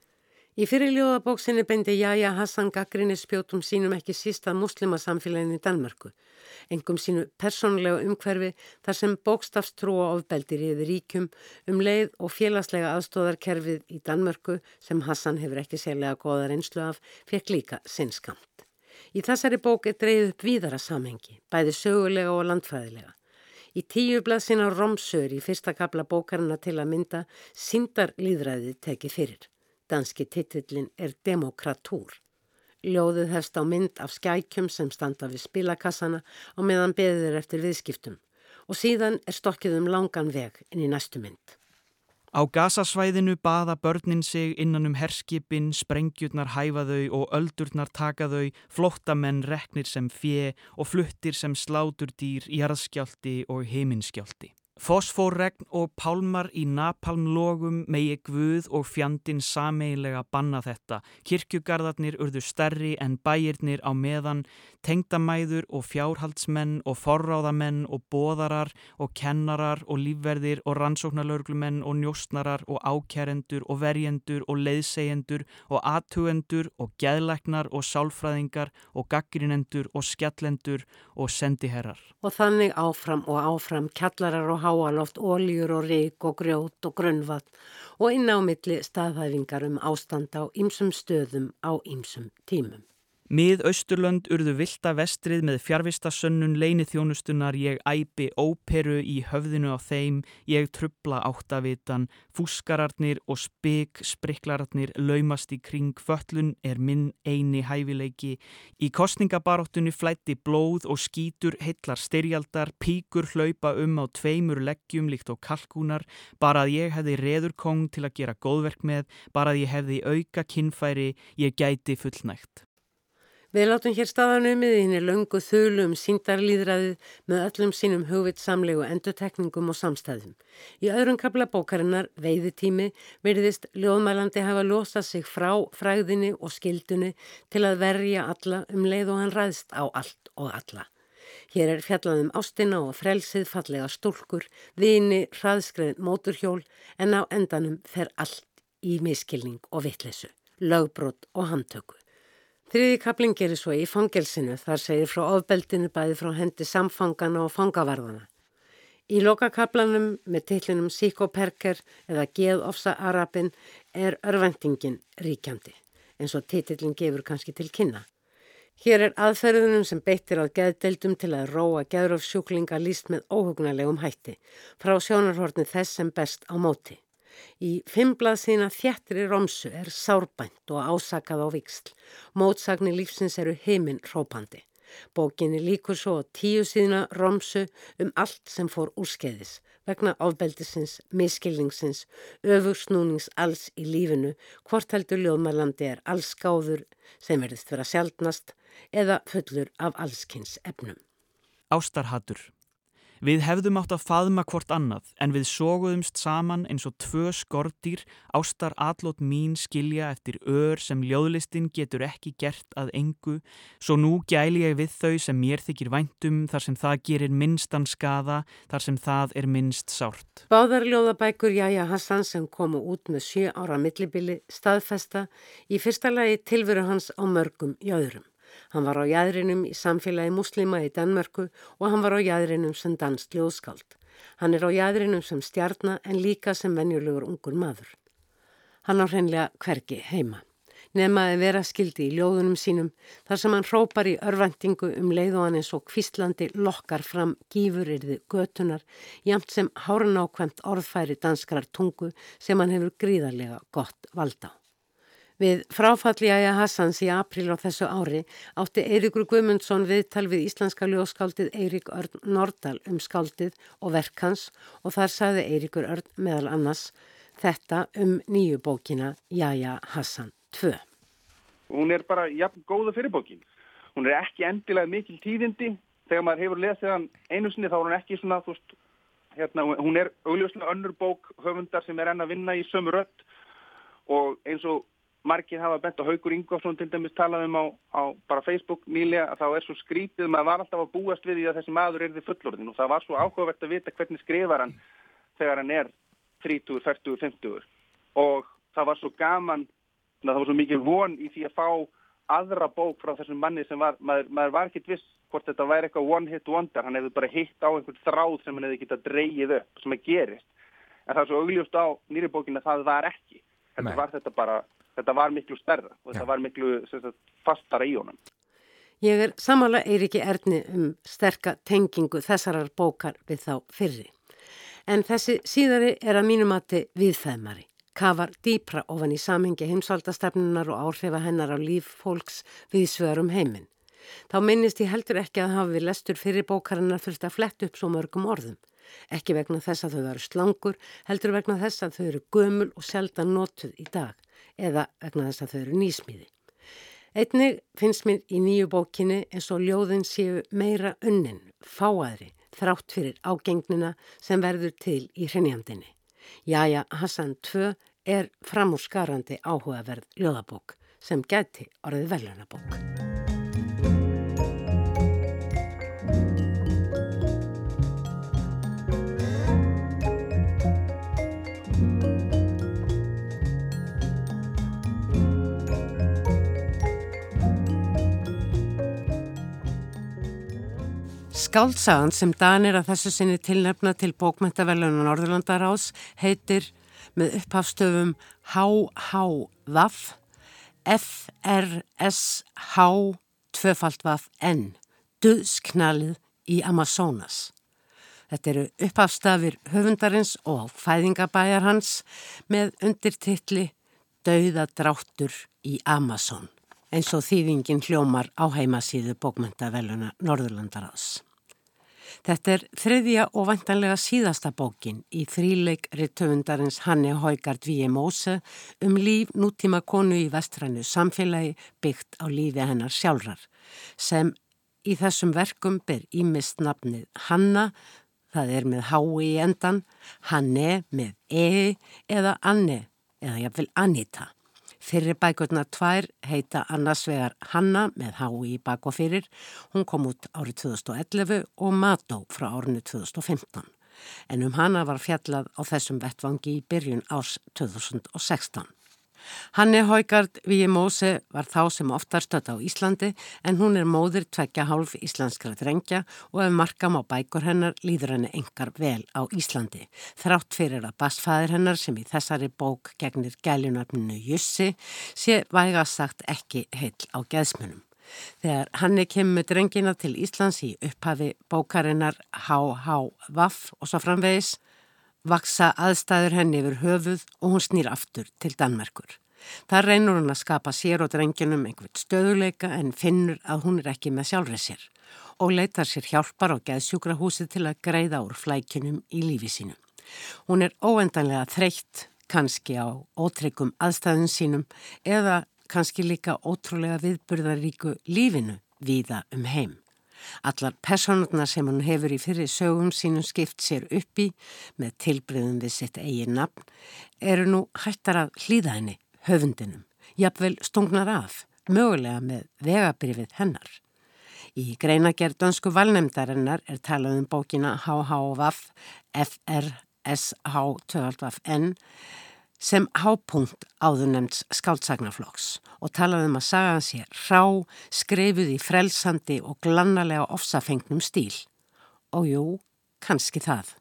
Í fyrirljóðabóksinni beindi Jaja Hassan gaggrinni spjótum sínum ekki sísta muslimasamfélagin í Danmörku. Engum sínu persónulega umhverfi þar sem bókstafstrúa ofbeldir yfir ríkjum um leið og félagslega aðstóðarkerfið í Danmörku sem Hassan hefur ekki sérlega goða reynslu af fekk líka sinnskamt. Í þessari bók er dreyð upp víðara samhengi, bæði sögulega og landfræðilega. Í tíu blaðsina Romsör í fyrsta kabla bókarina til að mynda síndar líðræðið tekið fyrir. Danski titillin er Demokratúr. Ljóðið hefst á mynd af skækjum sem standa við spilakassana og meðan beðir eftir viðskiptum og síðan er stokkið um langan veg inn í næstu mynd. Á gasasvæðinu baða börnin sig innan um herskipin, sprengjurnar hæfa þau og öldurnar taka þau, flottamenn reknir sem fjö og fluttir sem sláturdýr, jarðskjálti og heiminskjálti. Fosfórregn og pálmar í napalmlogum megi guð og fjandin sameilega banna þetta. Kirkjugarðarnir urðu stærri en bæirnir á meðan, tengdamæður og fjárhaldsmenn og forráðamenn og bóðarar og kennarar og lífverðir og rannsóknarlaurglumenn og njóstnarar og ákjærendur og verjendur og leiðseyendur og aðtugendur og geðlæknar og sálfræðingar og gaggrinendur og skjallendur og sendiherrar. Og þannig áfram og áfram kjallarar og háaloft, óljur og rík og grjót og grunnvatt og inn á milli staðhæfingar um ástand á ýmsum stöðum á ýmsum tímum. Mið Östurlönd urðu vilda vestrið með fjárvistasönnun leinithjónustunar ég æpi óperu í höfðinu á þeim, ég trubla áttavitan, fúskararnir og spik spriklararnir laumast í kring, föllun er minn eini hæfileiki. Í kostningabaróttunni flætti blóð og skítur heillar styrjaldar, píkur hlaupa um á tveimur leggjum líkt og kalkúnar, bara að ég hefði reðurkong til að gera góðverk með, bara að ég hefði auka kinnfæri, ég gæti fullnægt. Við látum hér staðanumið í henni löngu þölu um síndarlýðræðið með öllum sínum hugvitsamlegu endutekningum og samstæðum. Í öðrum kapla bókarinnar, veiðitími, verðist ljóðmælandi hafa losað sig frá fræðinni og skildunni til að verja alla um leið og hann ræðst á allt og alla. Hér er fjallaðum ástina og frelsið fallega stúlkur, vini, hraðskreið, móturhjól en á endanum fer allt í miskilning og vittlesu, lögbrot og handtöku. Þriði kaplinn gerir svo í fangelsinu þar segir frá ofbeldinu bæði frá hendi samfangana og fangavarðana. Í lokakaplanum með tillinum Psykoperker eða Geðofsa Arabin er örvendingin ríkjandi eins og titillin gefur kannski til kynna. Hér er aðferðunum sem beittir á geðdeldum til að róa geðrofsjúklinga líst með óhugnalegum hætti frá sjónarhortni þess sem best á móti. Í fimmblað sína þjættri romsu er sárbænt og ásakað á viksl. Mótsagni lífsins eru heiminn rópandi. Bókinni líkur svo tíu síðna romsu um allt sem fór úrskeiðis vegna áfbeldisins, miskilningsins, öfursnúnings alls í lífinu, hvort heldur ljóðmælandi er allskáður sem verðist vera sjálfnast eða fullur af allskynns efnum. Ástarhattur Við hefðum átt að faðma hvort annað en við sóguðumst saman eins og tvö skordýr ástar allot mín skilja eftir ör sem ljóðlistin getur ekki gert að engu svo nú gæli ég við þau sem mér þykir væntum þar sem það gerir minnstan skada þar sem það er minnst sárt. Báðar ljóðabækur Jæja Hassan sem komu út með sjö ára millibili staðfesta í fyrsta lagi tilveru hans á mörgum jöðrum. Hann var á jæðrinum í samfélagi muslima í Danmörku og hann var á jæðrinum sem danst ljóðskáld. Hann er á jæðrinum sem stjarnar en líka sem venjulegur ungur maður. Hann á hreinlega hvergi heima. Nemaði vera skildi í ljóðunum sínum þar sem hann hrópar í örvendingu um leið og hann eins og kvistlandi lokkar fram gífurirði götunar jamt sem hárun ákvemt orðfæri danskrar tungu sem hann hefur gríðarlega gott valda á. Við fráfalli Æja Hassans í april á þessu ári átti Eirikur Guðmundsson viðtal við íslenska ljóskáldið Eirik Örn Nordal um skáldið og verkans og þar sagði Eirikur Örn meðal annars þetta um nýju bókina Jæja Hassan 2. Hún er bara jafn góða fyrir bókin. Hún er ekki endilega mikil tíðindi. Þegar maður hefur lesið hann einu sinni þá er hún ekki svona, þú veist, hérna, hún er augljóslega önnur bók höfundar sem er enn að vinna í sömu rött og eins og margir hafa bent og Haugur Ingvarsson til dæmis talaði um á, á bara Facebook nýlega að þá er svo skrítið maður var alltaf að búast við því að þessi maður er því fullorðin og það var svo áhugavert að vita hvernig skrifar hann þegar hann er 30, 40, 50 og það var svo gaman það var svo mikið von í því að fá aðra bók frá þessum manni sem var, maður, maður var ekkit viss hvort þetta væri eitthvað one hit wonder, hann hefði bara hitt á einhvern þráð sem hann hefði getað dreyið upp sem að gerist, en það er svo augljóst á nýri bókinu að það var ekki. Þetta var þetta bara, þetta var miklu stærra og þetta var miklu sagt, fastara í honum. Ég er samála Eiriki Erni um sterka tengingu þessarar bókar við þá fyrri, en þessi síðari er að mínumati viðfæðmari kafar dýpra ofan í samhengi heimsvaldastefnunar og áhrifa hennar á líf fólks við svörum heiminn. Þá minnist ég heldur ekki að hafa við lestur fyrir bókarinnar þurft að flett upp svo mörgum orðum. Ekki vegna þess að þau eru slangur, heldur vegna þess að þau eru gömul og seldan notuð í dag, eða vegna þess að þau eru nýsmíði. Einnig finnst mér í nýju bókinni eins og ljóðin séu meira unnin, fáaðri, þrátt fyrir ágengnina sem verður til í hrenjandinni. Jæja Hassan 2 er framúrskarandi áhugaverð ljóðabók sem geti orðið velunabók. Skálsagan sem Danir að þessu sinni tilnefna til bókmæntavelunum Norðurlandarás heitir með upphafstöfum H-H-Vaff F-R-S-H tvöfaldvaff-N Döðsknalið í Amazonas. Þetta eru upphafstafir höfundarins og fæðingabæjar hans með undirtittli Dauðadráttur í Amazon eins og þýðingin hljómar á heimasíðu bókmæntaveluna Norðurlandarás. Þetta er þriðja og vantanlega síðasta bókin í þríleik rittöfundarins Hanni Haugard V. Móse um líf nútíma konu í vestrænu samfélagi byggt á lífi hennar sjálfrar sem í þessum verkum ber ímist nafnið Hanna, það er með hái í endan, Hanne með e eða Anne eða jáfnvel Anita. Fyrir bækurna tvær heita annars vegar Hanna með hái í bak og fyrir. Hún kom út árið 2011 og Mató frá árinu 2015. En um hana var fjallað á þessum vettvangi í byrjun árs 2016. Hanni Haugard Víi Móse var þá sem oftar stötta á Íslandi en hún er móðir tveggja hálf íslenskra drengja og ef markam á bækur hennar líður henni engar vel á Íslandi. Þrátt fyrir að basfæðir hennar sem í þessari bók gegnir gælunarminu Jussi sé væga sagt ekki heil á geðsmunum. Þegar Hanni kemur drengina til Íslands í upphafi bókarinnar H.H. Vaff og svo framvegis vaksa aðstæður henni yfir höfuð og hún snýr aftur til Danmerkur. Það reynur hún að skapa sér og drengjunum einhvert stöðuleika en finnur að hún er ekki með sjálfrið sér og leitar sér hjálpar á geðsjúkrahúsi til að greiða úr flækinum í lífi sínu. Hún er óendanlega þreytt, kannski á ótryggum aðstæðun sínum eða kannski líka ótrúlega viðburðaríku lífinu víða um heim. Allar personurnar sem hún hefur í fyrir sögum sínum skipt sér upp í með tilbreyðum við sitt eigin nafn eru nú hættar að hlýða henni, höfundinum, jafnvel stungnar af, mögulega með vegabrifið hennar. Í greinagerð dönsku valnemdarinnar er talað um bókina HHVF FRSH12FN sem hápunkt áðurnemts skáltsagnaflokks og talaði um að sagan sé rá, skreifuð í frelsandi og glannalega ofsafengnum stíl. Og jú, kannski það.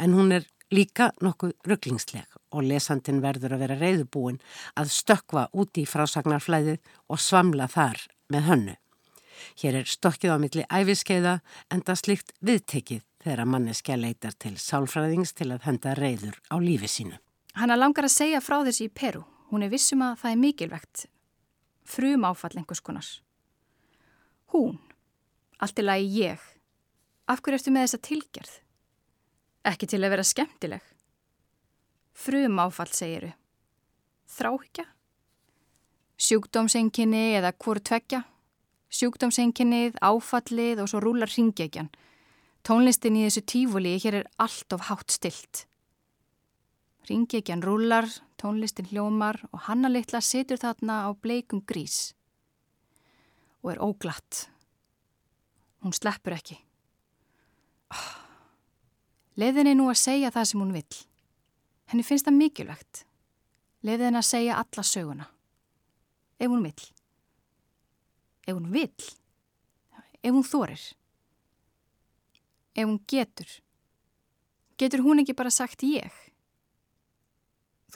En hún er líka nokkuð rugglingsleg og lesandin verður að vera reyðubúin að stökva úti í frásagnarflæðið og svamla þar með hönnu. Hér er stokkið á milli æfiskeiða en það slikt viðtekið þegar að manneskja leitar til sálfræðings til að henda reyður á lífi sínu. Hanna langar að segja frá þessi í Peru. Hún er vissum að það er mikilvægt. Frum áfall einhvers konars. Hún. Allt í lagi ég. Af hverju ertu með þessa tilgerð? Ekki til að vera skemmtileg. Frum áfall segiru. Þráhyggja? Sjúkdómsenginni eða hvort tveggja? Sjúkdómsenginnið, áfallið og svo rúlar ringegjan. Tónlistin í þessu tífúli hér er allt of hátt stilt. Ringekjan rúlar, tónlistin hljómar og hanna litla situr þarna á bleikum grís og er óglatt. Hún sleppur ekki. Oh. Leðin er nú að segja það sem hún vill. Henni finnst það mikilvægt. Leðin að segja alla söguna. ef hún vill. Ef hún vill. Ef hún þorir. Ef hún getur. Getur hún ekki bara sagt ég?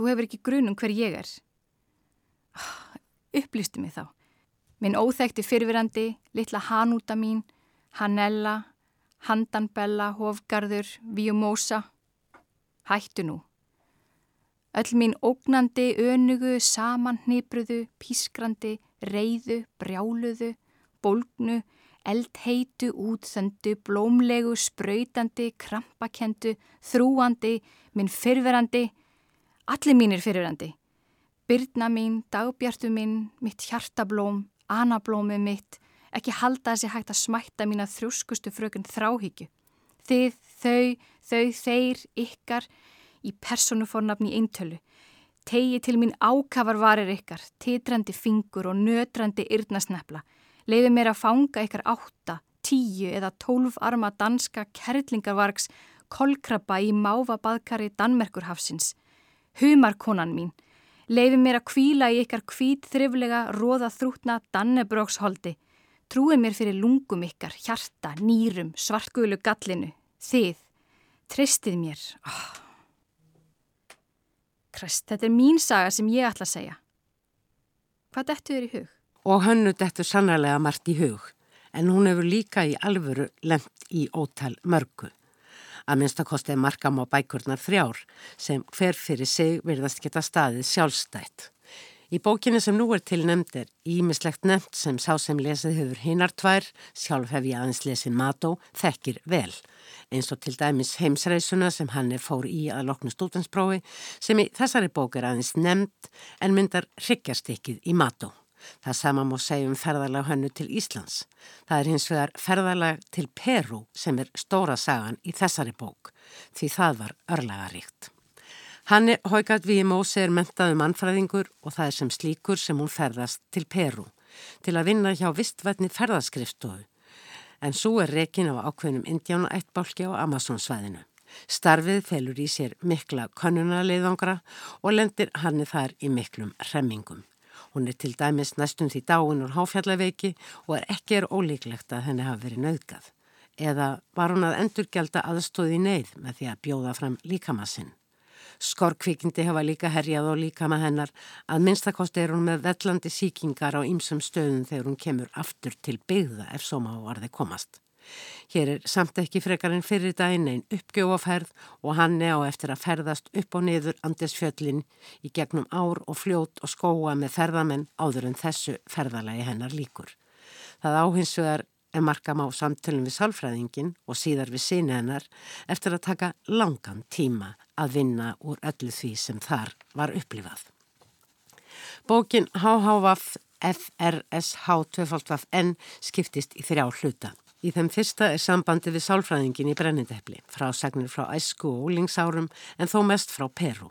Þú hefur ekki grunum hver ég er. Upplýstu mig þá. Minn óþekti fyrfirandi, litla Hanúta mín, Hanella, Handanbella, Hofgarður, Víumósa. Hættu nú. Öll mín ógnandi, önugu, samannhybruðu, pískrandi, reyðu, brjáluðu, bólgnu, eldheitu, útþöndu, blómlegu, sprautandi, krampakendu, þrúandi, minn fyrverandi, allir mínir fyrverandi. Byrna mín, dagbjartu mín, mitt hjartablóm, anablómið mitt, ekki halda þessi hægt að smætta mína þrjóskustu frökun þráhyggju. Þið, þau, þau, þeir, ykkar, í personufornafni eintölu. Tegi til mín ákafar varir ykkar, titrandi fingur og nötrandi yrnasnefla. Leiði mér að fanga ykkar átta, tíu eða tólf arma danska kerlingarvargs kolkrabba í máfa baðkari Danmerkurhafsins. Humarkonan mín. Leiði mér að kvíla í ykkar kvít þriflega róða þrútna Dannebróksholdi. Trúið mér fyrir lungum ykkar, hjarta, nýrum, svartgölu gallinu. Þið, tristið mér. Oh. Krist, þetta er mín saga sem ég ætla að segja. Hvað dettu þér í hug? Og hannu dettu sannarlega margt í hug, en hún hefur líka í alvöru lemt í ótal mörgu. Að minnstakosti er markam á bækurnar þrjár sem hver fyrir sig virðast geta staðið sjálfstætt. Í bókinu sem nú er til nefnd er ímislegt nefnd sem sá sem lesið hefur hinnar tvær, sjálf hef ég aðeins lesið mató, þekkir vel. Eins og til dæmis heimsreysuna sem hann er fór í að loknu stútensprófi sem í þessari bók er aðeins nefnd en myndar hryggjarstykkið í mató. Það sama má segja um ferðalag hannu til Íslands. Það er hins vegar ferðalag til Peru sem er stóra sagan í þessari bók því það var örlaga ríkt. Hanni Haugard Vímós er mentaðu mannfræðingur og það er sem slíkur sem hún ferðast til Peru til að vinna hjá vistvætni ferðaskrifstofu en svo er rekin af ákveðnum Indiána eittbálki á Amazonsvæðinu. Starfið felur í sér mikla konunarleiðangra og lendir hanni þar í miklum remmingum. Hún er til dæmis næstum því dáin úr háfjallaveiki og er ekki er ólíklegt að henni hafi verið nauðgað. Eða var hún að endurgelda aðstóði neyð með því að bjóða fram líkamassinn. Skorkvikindi hefa líka herjað og líka með hennar að minnstakosti er hún með vellandi síkingar á ýmsum stöðum þegar hún kemur aftur til byggða ef svo má varði komast. Hér er samt ekki frekar en fyrir daginn einn uppgjófaferð og hann er á eftir að ferðast upp og niður andesfjöllin í gegnum ár og fljót og skóa með ferðamenn áður en þessu ferðalagi hennar líkur. Það áhinsuðar en markam á samtölum við sálfræðingin og síðar við síni hennar eftir að taka langan tíma að vinna úr öllu því sem þar var upplifað. Bókin HHVF FRSH 2FN skiptist í þrjá hluta. Í þeim fyrsta er sambandi við sálfræðingin í brennindepli, frásagnir frá æsku og ólingsárum en þó mest frá Peru.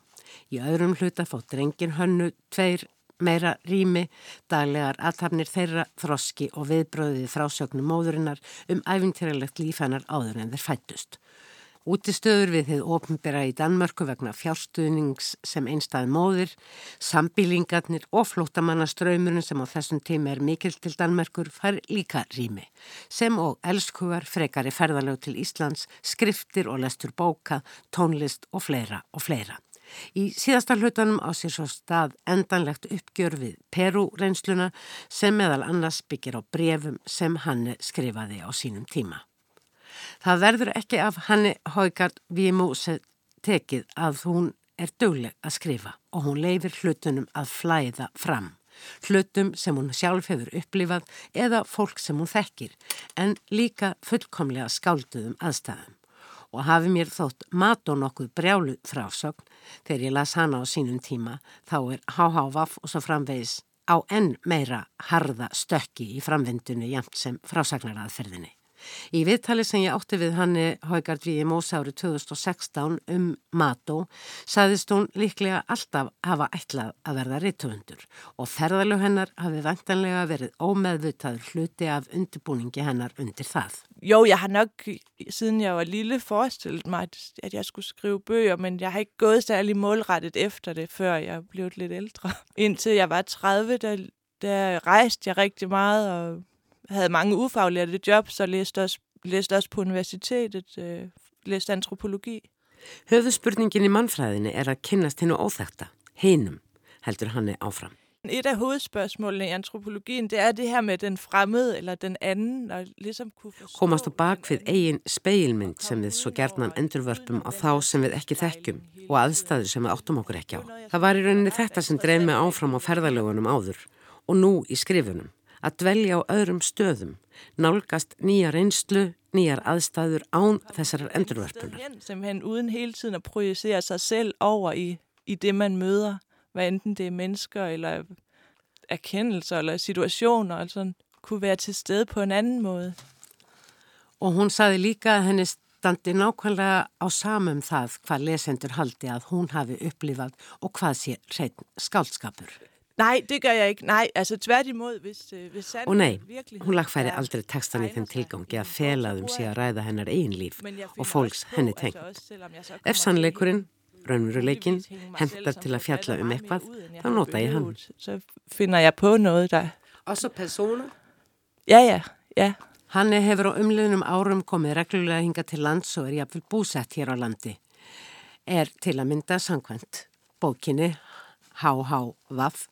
Í öðrum hluta fótt drengin hönnu tveir meira rými, daglegar aðtapnir þeirra þroski og viðbröðið frásögnum móðurinnar um æfintýralegt líf hennar áður en þeir fættust. Útistöður við þið ofnbera í Danmörku vegna fjárstuðnings sem einstað móðir, sambílingarnir og flótamannaströymurinn sem á þessum tíma er mikil til Danmörkur fær líka rými, sem og elskugar, frekari ferðalög til Íslands, skriftir og lestur bóka, tónlist og fleira og fleira. Í síðasta hlutunum á sér svo stað endanlegt uppgjör við Peru-reynsluna sem meðal annars byggir á brefum sem Hanne skrifaði á sínum tíma. Það verður ekki af Hanne Haugard Vímúse tekið að hún er dögleg að skrifa og hún leifir hlutunum að flæða fram. Hlutum sem hún sjálf hefur upplifað eða fólk sem hún þekkir en líka fullkomlega skálduðum aðstæðum og hafi mér þótt mat og nokkuð brjálu frásögn þegar ég las hana á sínum tíma þá er háhávaff og svo framvegis á enn meira harða stökki í framvindunni jæmt sem frásagnaraðferðinni. Í viðtali sem ég átti við hanni Haugard við í Mósári 2016 um Mató saðist hún líklega alltaf hafa ætlað að verða rittufundur og ferðalög hennar hafi vantanlega verið ómeðvitaður hluti af undirbúningi hennar undir það. Jo, jeg har nok, siden jeg var lille, forestillet mig, at jeg skulle skrive bøger, men jeg har ikke gået særlig målrettet efter det, før jeg blev lidt ældre. Indtil jeg var 30, der der rejste jeg rigtig meget og havde mange ufaglærte jobs og læste også, læste også på universitetet, øh, læste antropologi. Höfðspurningin í mannfræðinni er að kynnast hennu óþekta, heinum, heldur hann áfram. Et af hovedspørgsmålene i antropologien, det er det her med den fremmede eller den anden, og ligesom kunne forstå... Komast á bak við eigin speilmynd sem við svo gerðnan endurvörpum á þá sem við ekki þekkjum og aðstæður sem við áttum okkur ekki á. Það var í rauninni þetta sem dreif mig áfram á ferðalögunum áður og nú í skrifunum. Að dvelja á öðrum stöðum, nálgast nýja reynslu, nýjar aðstæður án þessarar endurvörpunar. Simpelthen uden hele tiden at projicere sig selv over i, i det man møder. hvad enten det er mennesker eller erkendelser eller situationer, altså kunne være til stede på en anden måde. Og hún saði líka að henni standi nákvæmlega á samum það hvað lesendur haldi að hún hafi upplifað og hvað sé skaldskapur. Nej, det gør jeg ikke. Nej, altså tværtimod, hvis, øh, hvis Og nei, hún lagfæri aldrei tekstan í þeim tilgangi að felaðum sig að ræða hennar eigin líf og fólks henni tengt. Ef sannleikurinn raunveruleikin hendar til að fjalla um eitthvað, þá nota ég hann. Så finder ég på noget der. Og så personer? Já, já, já. Hanni hefur á umliðnum árum komið reglulega hinga til lands og er jáfnvel búsett hér á landi. Er til að mynda sangkvæmt bókinni HHVAF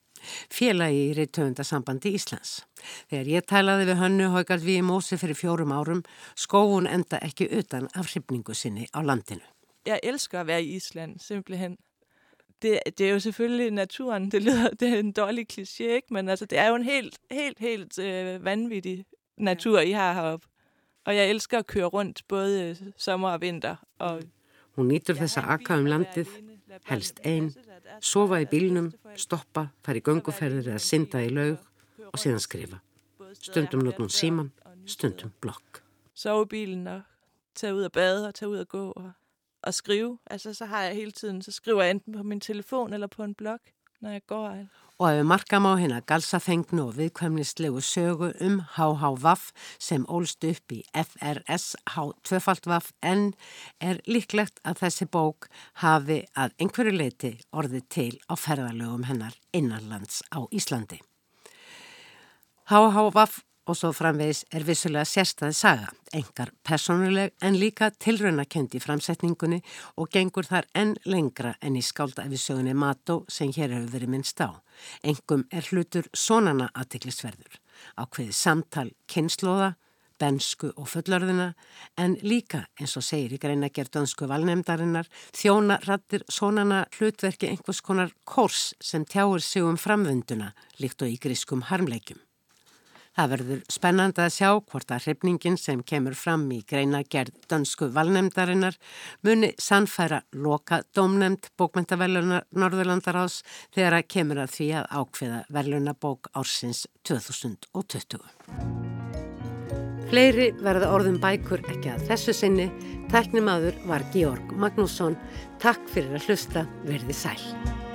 félagi í Ríðtöfundasambandi Íslands. Þegar ég talaði við hönnu Haugard við í Mósi fyrir fjórum árum skófun enda ekki utan af hrifningu sinni á landinu. jeg elsker at være i Island, simpelthen. Det, det er jo selvfølgelig naturen, det lyder, det er en dårlig kliché, ikke? men altså, det er jo en helt, helt, helt øh, vanvittig natur, I har heroppe. Og jeg elsker at køre rundt både øh, sommer og vinter. Og Hún nýtur þess að akka um landið, helst einn, sofa í bílnum, stoppa, fara í gönguferðir eða synda í laug og síðan skrifa. Stundum notur hún síman, stundum blokk. Sove i bilen og tage ud og bade og tage ud og gå og at skrive. Altså, så har jeg hele tiden, så skriver jeg enten på min telefon eller på en blog, når jeg går. Og ef markam á hérna galsafengnu og viðkvæmnistlegu sögu um HHVAF sem ólst upp í FRS H2VAF-N er líklegt að þessi bók hafi að einhverju leiti orðið til á ferðalögum hennar innanlands á Íslandi. HHVAF og svo framvegis er vissulega sérstaði saga, engar personuleg en líka tilraunakendi í framsetningunni og gengur þar enn lengra enn í skáldæfisögunni Mató sem hér hefur verið minnst á. Engum er hlutur sonana aðtiklisverður, ákveði samtal kynnslóða, bensku og fullörðina en líka, eins og segir í greina gerðansku valnemdarinnar, þjóna rattir sonana hlutverki einhvers konar kors sem tjáur sig um framvönduna líkt og í grískum harmleikum. Það verður spennandi að sjá hvort að hrifningin sem kemur fram í greina gerð dönsku valnemdarinnar muni sannfæra loka domnemd bókmentavellunar Norðurlandaráðs þegar að kemur að því að ákveða vellunabók ársins 2020. Fleiri verða orðum bækur ekki að þessu sinni. Tæknimaður var Georg Magnússon. Takk fyrir að hlusta, verði sæl.